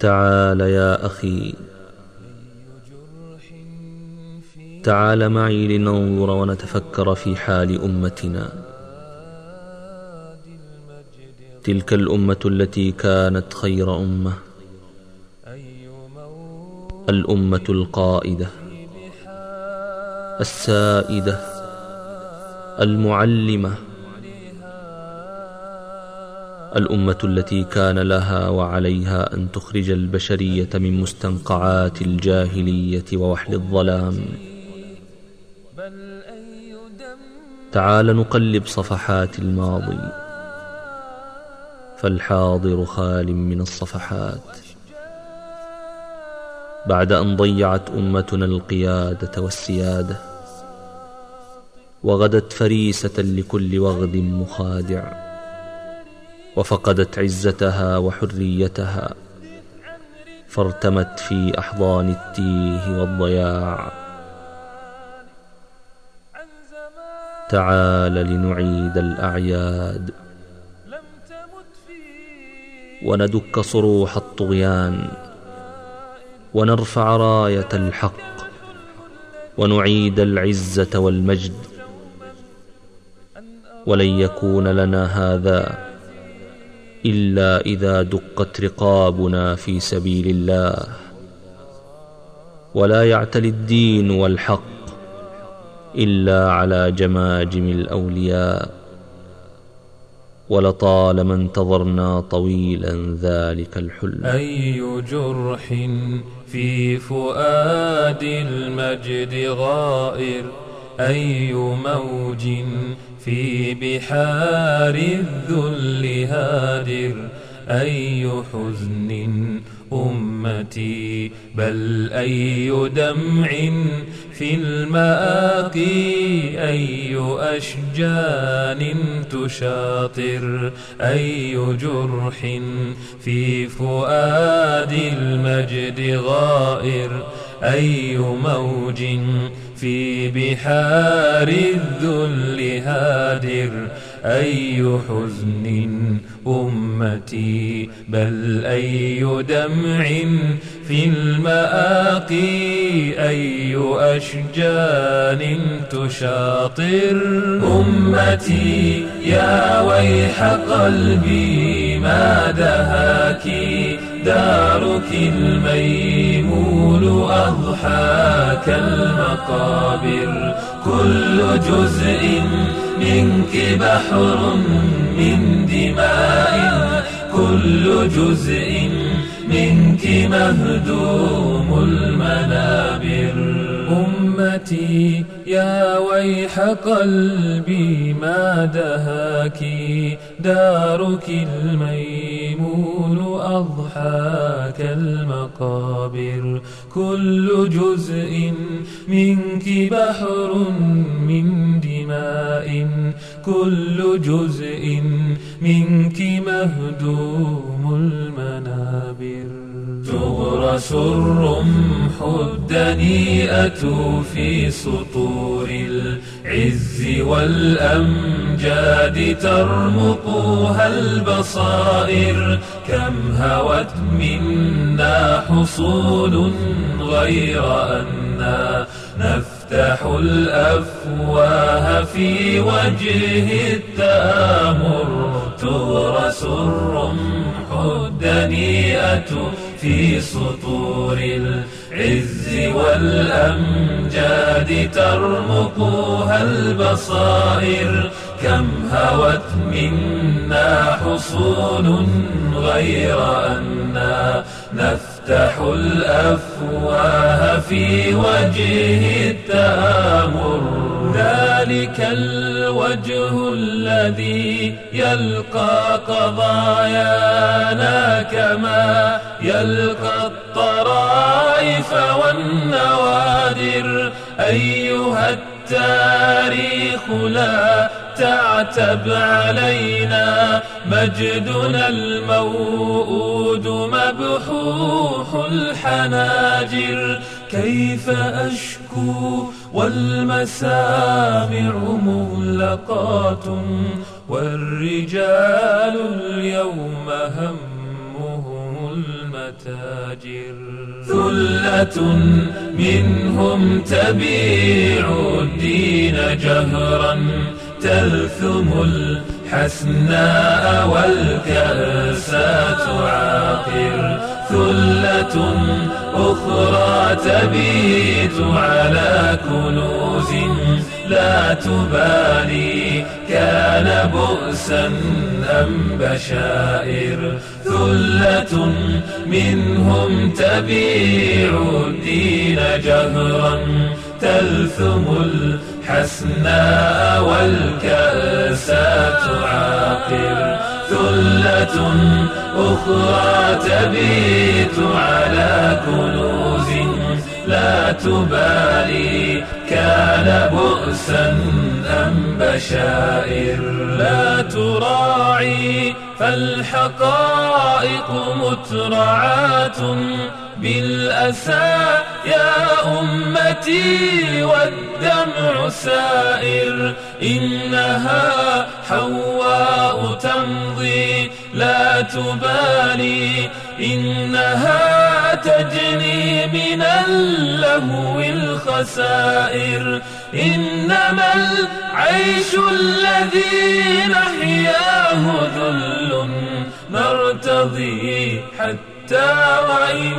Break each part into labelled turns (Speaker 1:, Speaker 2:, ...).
Speaker 1: تعال يا أخي. تعال معي لننظر ونتفكر في حال أمتنا. تلك الأمة التي كانت خير أمة. الأمة القائدة. السائدة. المعلمة. الأمة التي كان لها وعليها أن تخرج البشرية من مستنقعات الجاهلية ووحل الظلام. تعال نقلب صفحات الماضي. فالحاضر خال من الصفحات. بعد أن ضيعت أمتنا القيادة والسيادة وغدت فريسة لكل وغد مخادع. وفقدت عزتها وحريتها فارتمت في أحضان التيه والضياع. تعال لنعيد الأعياد. وندك صروح الطغيان. ونرفع راية الحق. ونعيد العزة والمجد. ولن يكون لنا هذا إلا إذا دقت رقابنا في سبيل الله. ولا يعتلي الدين والحق إلا على جماجم الأولياء. ولطالما انتظرنا طويلا ذلك الحلم.
Speaker 2: أي جرح في فؤاد المجد غائر؟ أي موج في بحار الذل هادر أي حزن أمتي؟ بل أي دمع في المآقي أي أشجان تشاطر؟ أي جرح في فؤاد المجد غائر؟ أي موج في بحار الذل هادر أي حزن أمتي؟ بل أي دمع في المآقي؟ أي أشجان تشاطر؟ أمتي يا ويح قلبي ما دهاك دارك الميمون أضحاك المقابر. كل جزء منك بحر من دماء. كل جزء منك مهدوم المنابر. أمتي يا ويح قلبي ما دهاك. دارك الميمون أضحاك المقابر. كل جزء منك بحر من دماء. كل جزء منك مهدوم المنابر. تغرس الرمح الدنيئة في سطور العز والأمجاد ترمقها البصائر كم هوت منا حصول غير أنا نفتح الأفواه في وجه التآمر. تغرس الرمح الدنيئة في سطور العز والأمجاد ترمقها البصائر كم هوت منا حصون غير أنا نفتح الأفواه في وجه التآمر. ذلك الوجه الذي يلقى قضايانا كما يلقى الطرائف والنوادر. أيها التاريخ لا تعتب علينا. مجدنا الموؤود مبحوح الحناجر. كيف أشكو والمسامع مغلقات والرجال متاجر ثلة منهم تبيع الدين جهرا تلثم الحسناء والكأس تعاقر. أخرى تبيت على كنوز لا تبالي كان بؤسا أم بشائر ثلة منهم تبيع الدين جهرا تلثم الحسناء والكأس تعاقر ثلة أخرى تبيت كنوز لا تبالي كان بؤسا أم بشائر لا تراعي فالحقائق مترعاة بالأسى يا أمتي والدمع سائر إنها حواء تمضي لا تبالي إنها تجني من اللهو الخسائر. إنما العيش الذي نحياه ذل نرتضي حتى وإن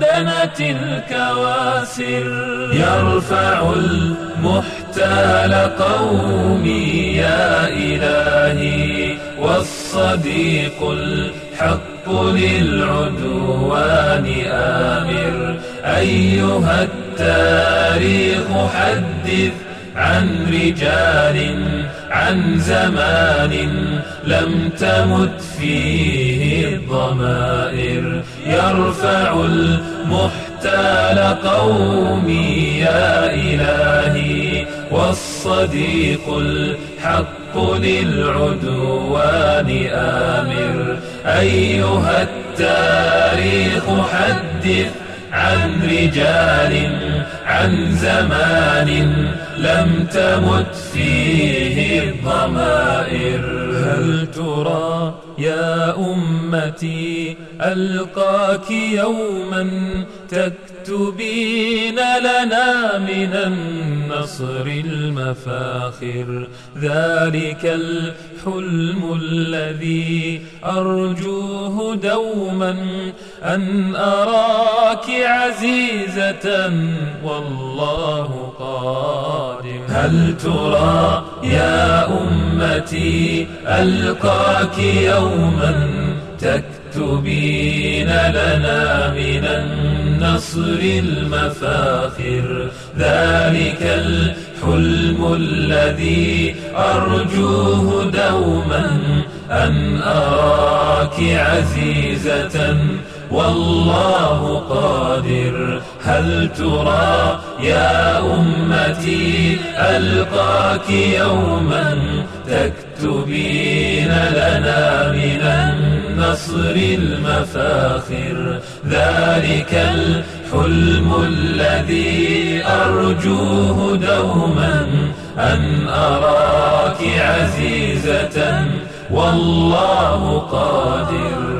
Speaker 2: دنت الكواسر يرفع المحتال قومي يا إلهي والصديق الحق. للعدوان آمر. أيها التاريخ حدث عن رجال عن زمان لم تمت فيه الضمائر. يرفع المحتال قومي يا إلهي والصديق الحق للعدوان آمر. أيها التاريخ حدث عن رجال عن زمان لم تمت فيه الضمائر. هل ترى يا أمتي ألقاك يوما تكتبين لنا من النصر المفاخر. ذلك الحلم الذي أرجوه دوما أن أراك عزيزة والله قادم. هل ترى يا أمتي ألقاك يوما تكتبين لنا من النصر المفاخر ذلك الحلم الذي أرجوه دوما أن أراك عزيزة والله قادر. هل ترى يا أمتي ألقاك يوما تكتبين لنا من النصر المفاخر ذلك الحلم الذي أرجوه دوما أن أراك عزيزة والله قادر.